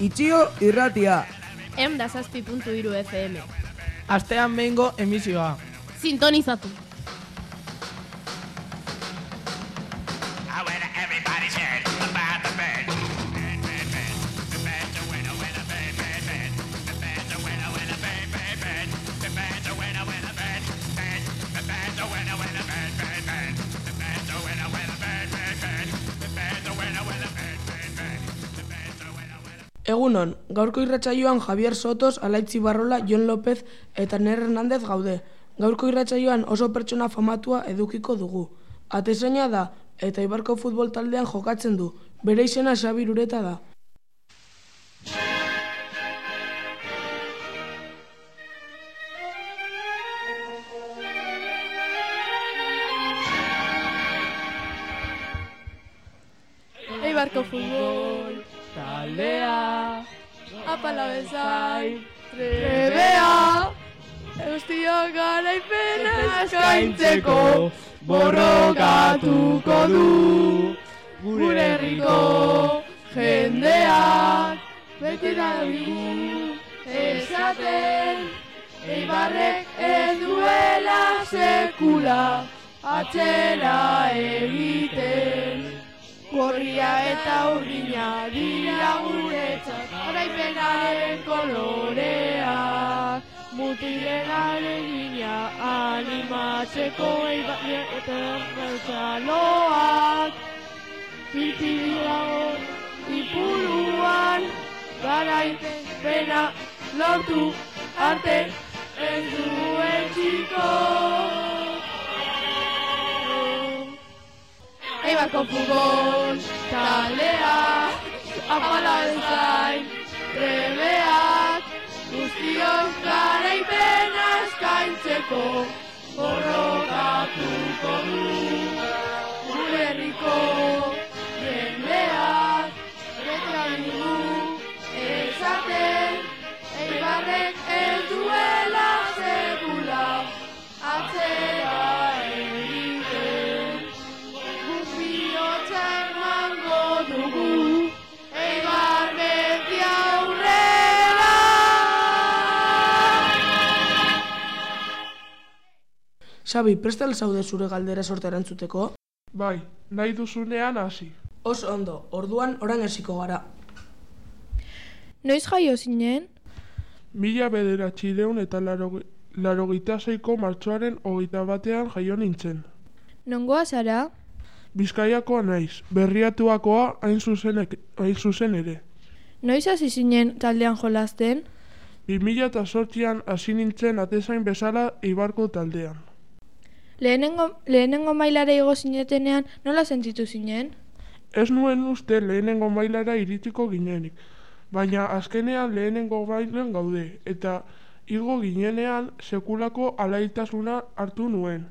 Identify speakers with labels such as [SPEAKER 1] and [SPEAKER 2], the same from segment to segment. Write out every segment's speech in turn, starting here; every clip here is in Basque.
[SPEAKER 1] Itxio irratia.
[SPEAKER 2] Em da zazpi puntu iru FM.
[SPEAKER 3] Astean behingo emisioa.
[SPEAKER 2] Sintonizatu.
[SPEAKER 1] Egunon, gaurko irratsaioan Javier Sotos, Alaitzi Barrola, Jon López eta Ner Hernandez gaude. Gaurko irratsaioan oso pertsona famatua edukiko dugu. Atezaina da eta Ibarko futbol taldean jokatzen du. Bere izena Xabi Ureta da.
[SPEAKER 2] Eibarko futbol.
[SPEAKER 3] Taldea,
[SPEAKER 2] Apala bezain. Trebea. Eustio garaipena eskaintzeko. Borrokatuko du. Gure herriko jendeak. Beti da. Esaten. Eibarrek ez duela sekula. Atzera egiten. Gorria eta urdina dira guretzat Araipenaren koloreak Mutilen alegina animatzeko eibarriak eta bertzaloak Pilpiliago ipuruan Garaipena lortu arte ez duen txiko Eibarko futbol taldea Apala bezain trebeak Guztiok garaipena eskaintzeko Borrokatuko du Gure herriko jendeak digu esaten Eibarrek ez
[SPEAKER 1] Xabi, prestel zaude zure galdera sorte erantzuteko?
[SPEAKER 3] bai, nahi duzunean hasi.
[SPEAKER 1] Oso ondo, orduan orain hasiko gara.
[SPEAKER 2] Noiz jaio zinen?
[SPEAKER 3] Mila bederatxideun eta larogeita zeiko martxoaren hogeita batean jaio nintzen.
[SPEAKER 2] Nongoa zara?
[SPEAKER 3] Bizkaiakoa naiz, berriatuakoa hain zuzen, hain zuzen ere.
[SPEAKER 2] Noiz hasi zinen taldean jolasten?
[SPEAKER 3] 2000 eta sortzian hasi nintzen atezain bezala Eibarko taldean.
[SPEAKER 2] Lehenengo, lehenengo mailara igo zinetenean nola sentitu zinen?
[SPEAKER 3] Ez nuen uste lehenengo mailara iritsiko ginenik, baina azkenean lehenengo mailan gaude, eta igo ginenean sekulako alaitasuna hartu nuen.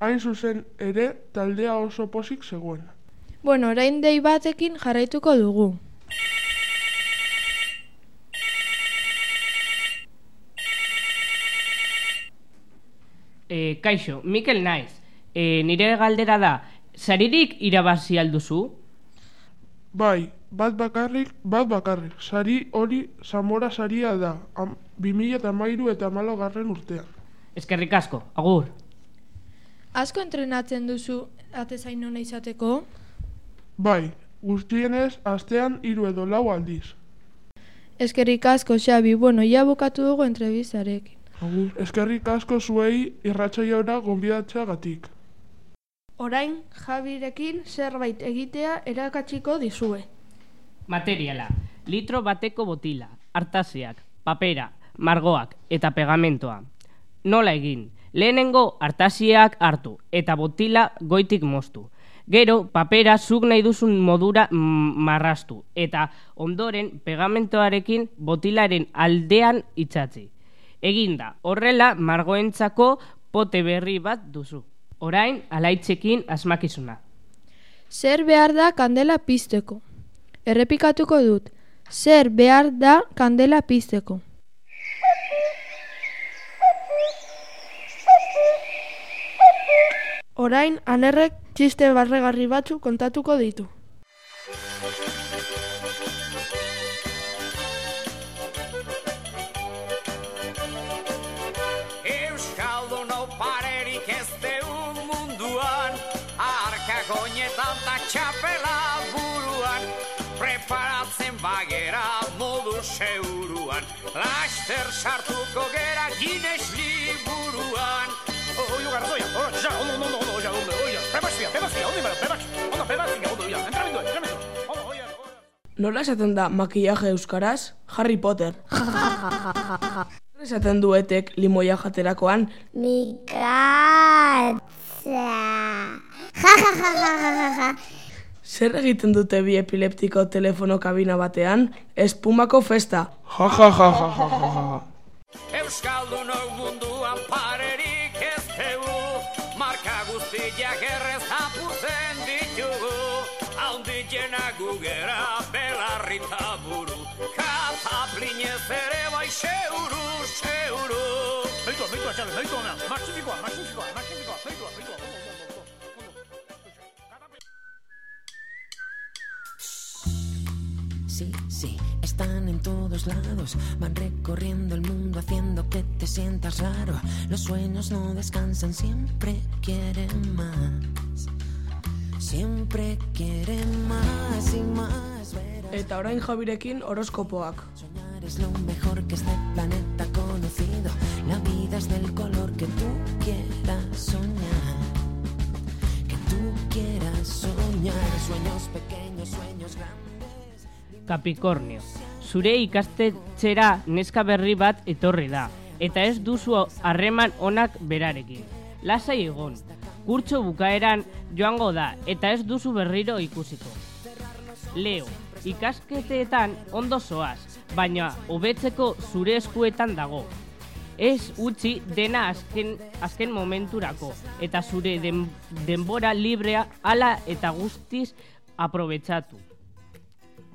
[SPEAKER 3] Hain zuzen ere taldea oso posik zegoen.
[SPEAKER 2] Bueno, orain dei batekin jarraituko dugu.
[SPEAKER 4] E, kaixo, Mikel naiz. E, nire galdera da, saririk irabazi alduzu?
[SPEAKER 3] Bai, bat bakarrik, bat bakarrik, sari hori Zamora saria da, am, 2000 eta mairu eta malo garren urtean.
[SPEAKER 4] Eskerrik asko, agur.
[SPEAKER 2] Asko entrenatzen duzu atezain ona izateko?
[SPEAKER 3] Bai, guztienez, astean hiru edo lau aldiz.
[SPEAKER 2] Eskerrik asko, Xabi, bueno, ja bukatu dugu entrebistarekin.
[SPEAKER 3] Agur, eskerrik asko zuei irratsaioara gonbidatzeagatik.
[SPEAKER 2] Orain, Jabirekin zerbait egitea erakatsiko dizue.
[SPEAKER 4] Materiala, litro bateko botila, hartasiak, papera, margoak eta pegamentoa. Nola egin? Lehenengo hartasiak hartu eta botila goitik moztu. Gero, papera zuk nahi duzun modura marrastu eta ondoren pegamentoarekin botilaren aldean itxatzi. Eginda, horrela margoentzako pote berri bat duzu. Orain, alaitzekin asmakizuna.
[SPEAKER 5] Zer behar da kandela pizteko? Errepikatuko dut. Zer behar da kandela pizteko? Orain, anerrek txiste barregarri batzu kontatuko ditu.
[SPEAKER 6] Oinetan da txapela buruan Preparatzen bagera modu seuruan Laster sartuko gera gines liburuan
[SPEAKER 7] oye, ya, ondo, ondo, ondo, oye, ondo, oye, pebazia, pebazia, ondo, ibera, pebazia, ondo, pebazia, ondo, ya, entramendu, entramendu.
[SPEAKER 1] Nola esaten da makillaje euskaraz? Harry Potter. Nola esaten duetek limoia jaterakoan?
[SPEAKER 8] Mikatza. Ja, ja, ja, ja, ja, ja, ja.
[SPEAKER 1] Zer egiten dute bi epileptiko telefono kabina batean? Espumako festa.
[SPEAKER 3] Ja, ja, ja, ja, ja, ja, ja.
[SPEAKER 6] Euskaldun hau munduan parerik ez dugu Marka guztiak errez apurtzen ditugu Haunditena gugera belarri taburu Kataplinez ere bai seuru, seuru
[SPEAKER 7] Meritua, meritua, Xabe, meritua, ona, maximikoa, maximikoa, maximikoa, meritua,
[SPEAKER 9] todos lados, van recorriendo el mundo haciendo que te sientas raro. Los sueños no descansan, siempre quieren más. Siempre quieren más y más. Verás,
[SPEAKER 1] Eta orain jabirekin horoskopoak.
[SPEAKER 9] soñar es lo mejor que este planeta ha conocido. La vida es del color que tú quieras soñar. Que tú quieras soñar. Sueños pequeños, sueños grandes.
[SPEAKER 4] Capricornio. Zure ikastetxera neska berri bat etorri da, eta ez duzu harreman onak berarekin. Lasai egon, kurtso bukaeran joango da, eta ez duzu berriro ikusiko. Leo, ikasketeetan ondo zoaz, baina hobetzeko zure eskuetan dago. Ez utzi dena azken, azken momenturako, eta zure den, denbora librea hala eta guztiz aprobetsatu.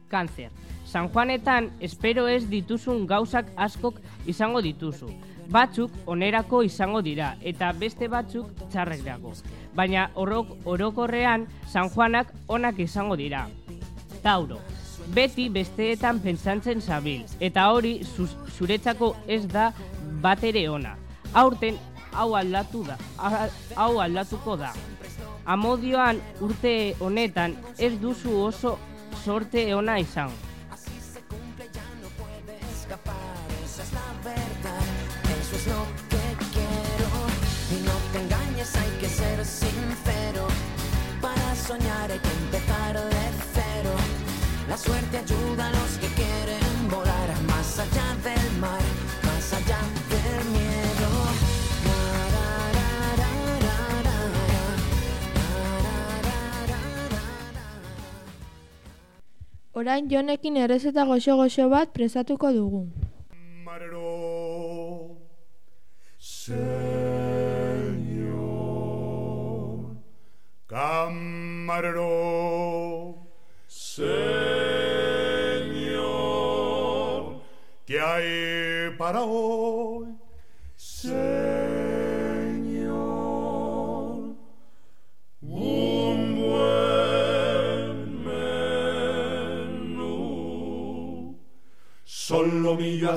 [SPEAKER 4] Kanzer. San Juanetan espero ez dituzun gauzak askok izango dituzu. Batzuk onerako izango dira eta beste batzuk txarrekrako. Baina orok, orokorrean San Juanak onak izango dira. Tauro. Beti besteetan pentsantzen zabil eta hori zuretzako ez da bat ere ona. Aurten hau aldatu da, hau aldatuko da. Amodioan urte honetan ez duzu oso sorte ona izan.
[SPEAKER 9] Eso es lo que quiero. Y no te engañes, hay que ser sincero. Para soñar hay que empezar de cero. La suerte ayuda a los que
[SPEAKER 5] Orain jonekin errezeta goxo-goxo bat prestatuko dugu.
[SPEAKER 10] Camarero, Señor. Camarero, Señor. ¿Qué hay para hoy?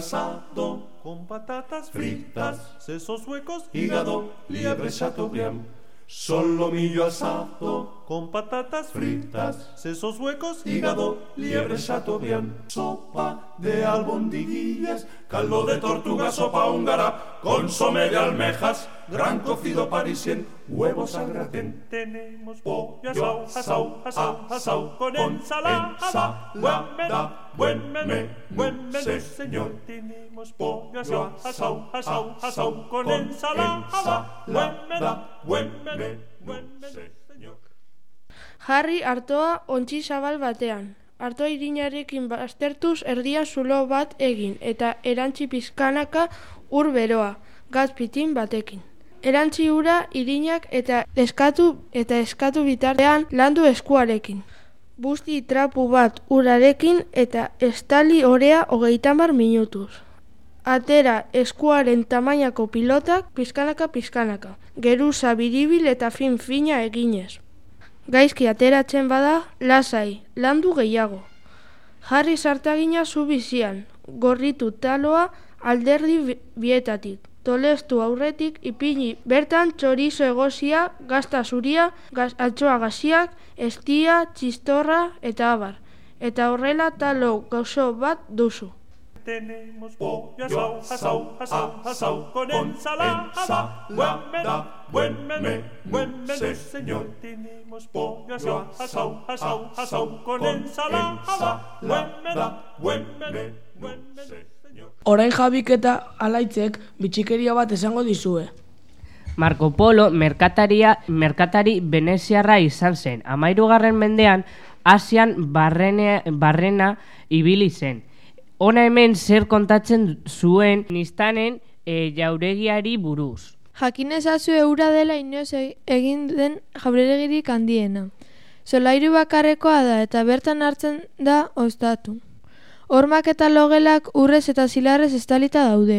[SPEAKER 10] Asado
[SPEAKER 7] Con patatas
[SPEAKER 10] fritas,
[SPEAKER 7] sesos huecos,
[SPEAKER 10] hígado, liebre chateaubriand. Solomillo asado
[SPEAKER 7] con patatas
[SPEAKER 10] fritas,
[SPEAKER 7] sesos huecos,
[SPEAKER 10] hígado, liebre chateaubriand. Sopa de albondiguillas, caldo de tortuga, sopa húngara, consomé de almejas, gran cocido parisien, huevos al gratén.
[SPEAKER 7] Tenemos
[SPEAKER 10] Pollo
[SPEAKER 7] asau, asau, asau, asau, con ensalada. Buen menú, buen menú, buen menú, señor. Tenemos pollo asau, asau, asau, asau, con ensalada. Buen menú, buen menú, buen menú, señor.
[SPEAKER 5] Jarri artoa ontsi zabal batean. Artoa irinarekin baztertuz erdia zulo bat egin eta erantzi pizkanaka ur beroa, gazpitin batekin. Erantzi ura irinak eta eskatu eta eskatu bitartean landu eskuarekin. Busti trapu bat urarekin eta estali orea hogeita mar minutuz. Atera eskuaren tamainako pilotak pizkanaka pizkanaka. Geruza biribil eta fin fina eginez. Gaizki ateratzen bada, lasai, landu gehiago. Jarri sartagina zu bizian, gorritu taloa alderdi bi- bietatik. Tolestu aurretik ipini bertan txorizo egozia, gazta zuria, gaz, altxoa gaziak, estia, txistorra eta abar. Eta horrela talo gozo bat duzu.
[SPEAKER 7] Tenemos pollo asau, asau, asau, asau con ensalada. Buen menú, buen menú, buen menú, señor. Tenemos pollo asau, asau, asau, asau con ensalada. Buen menú, buen menú, buen menú, señor.
[SPEAKER 1] Orain jabik eta alaitzek bitxikeria bat esango dizue.
[SPEAKER 4] Marco Polo merkataria, merkatari veneziarra izan zen. Amairugarren mendean, Asian barrene, barrena ibili zen. Hona hemen zer kontatzen zuen nistanen e, jauregiari buruz.
[SPEAKER 5] Jakin ezazu eura dela inoz e- egin den jauregirik handiena. Solairu bakarrekoa da eta bertan hartzen da ostatu. Hormak eta logelak urrez eta zilarrez estalita daude.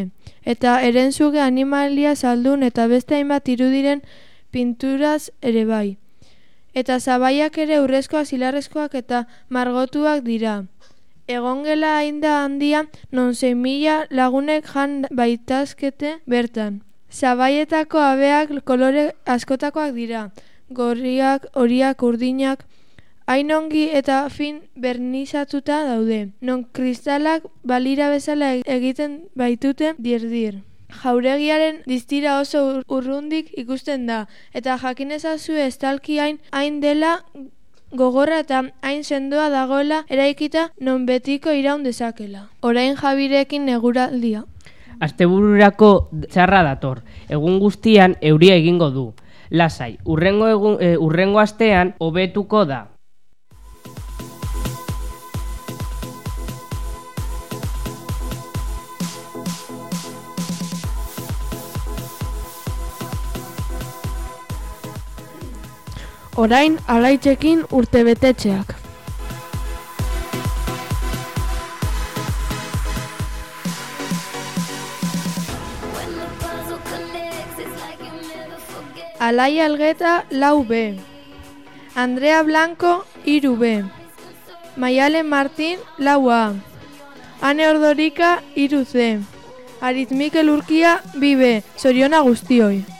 [SPEAKER 5] Eta erentzuge animalia saldun eta beste hainbat irudiren pinturaz ere bai. Eta zabaiak ere urrezkoak, zilarrezkoak eta margotuak dira. Egongela ainda handia non zein mila lagunek jan baitazkete bertan. Zabaietako abeak kolore askotakoak dira. Gorriak, horiak, urdinak, hain ongi eta fin bernizatuta daude. Non kristalak balira bezala e- egiten baitute dirdir. Jauregiaren distira oso ur- urrundik ikusten da, eta jakinezazu estalki hain, hain dela gogorra eta hain sendoa dagoela eraikita non betiko iraun dezakela. Orain jabirekin neguraldia.
[SPEAKER 4] Astebururako txarra dator. Egun guztian euria egingo du. Lasai, urrengo, egun, e, urrengo astean hobetuko da.
[SPEAKER 5] Orain alaitzekin urtebetetxeak. Alai Algeta lau B. Andrea Blanco iru B. Maialen Martín lau A. Ane Ordorika iru C. Aritz Mikel Urkia bi B. Soriona guztioi.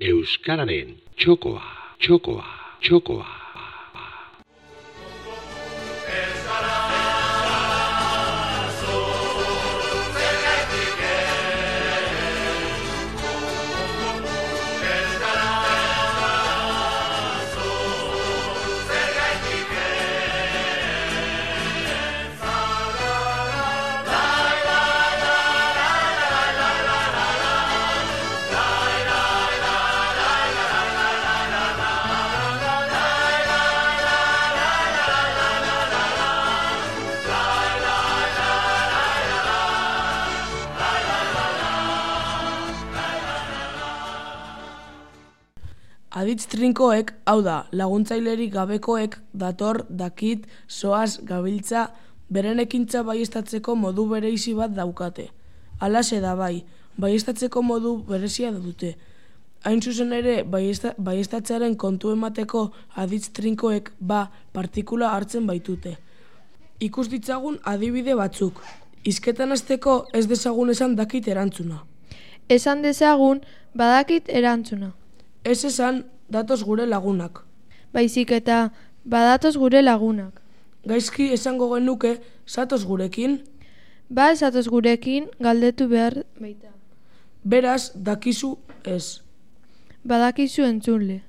[SPEAKER 11] Euskararen txokoa, txokoa, txokoa.
[SPEAKER 1] Aditz trinkoek, hau da, laguntzailerik gabekoek dator, dakit, soaz, gabiltza, beren ekintza baiestatzeko modu bereizi bat daukate. Alaxe da bai, baiestatzeko modu berezia dute. Hain zuzen ere, baiesta, baiestatzearen kontu emateko aditz trinkoek ba partikula hartzen baitute. Ikus ditzagun adibide batzuk. Izketan azteko ez dezagun esan dakit erantzuna.
[SPEAKER 5] Esan dezagun badakit erantzuna.
[SPEAKER 1] Ez esan datoz gure lagunak.
[SPEAKER 5] Baizik eta badatoz gure lagunak.
[SPEAKER 1] Gaizki esango genuke, zatoz gurekin?
[SPEAKER 5] Ba, zatoz gurekin, galdetu behar baita.
[SPEAKER 1] Beraz, dakizu ez.
[SPEAKER 5] Badakizu entzunle.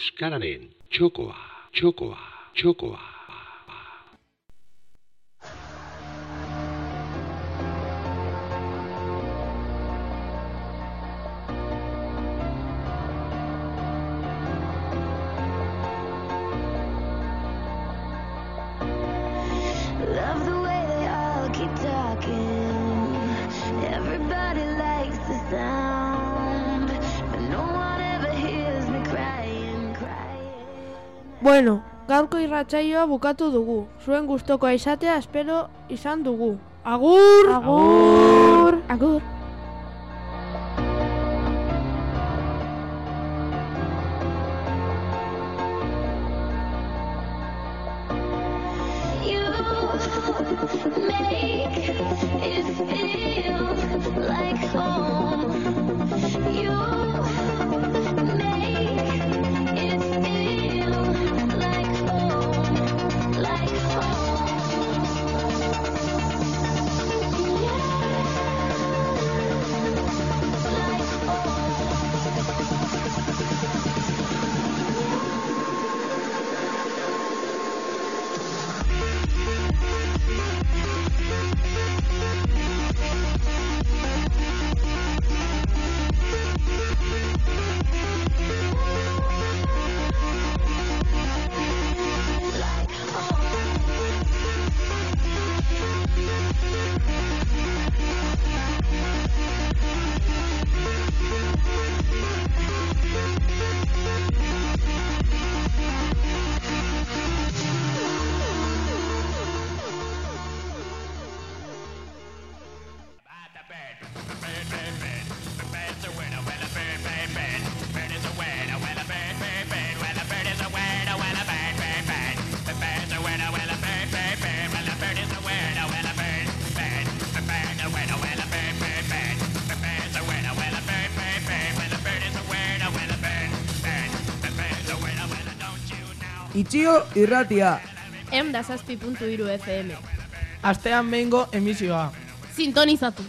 [SPEAKER 11] euskararen txokoa, txokoa, txokoa.
[SPEAKER 5] Bueno, gaurko irratsaioa bukatu dugu. Zuen gustokoa izatea espero izan dugu. Agur! Agur! Agur!
[SPEAKER 12] Agur!
[SPEAKER 13] Itxio irratia.
[SPEAKER 14] Eunda zazpi puntu iru FM.
[SPEAKER 13] Astean behingo emisioa.
[SPEAKER 14] Sintonizatu.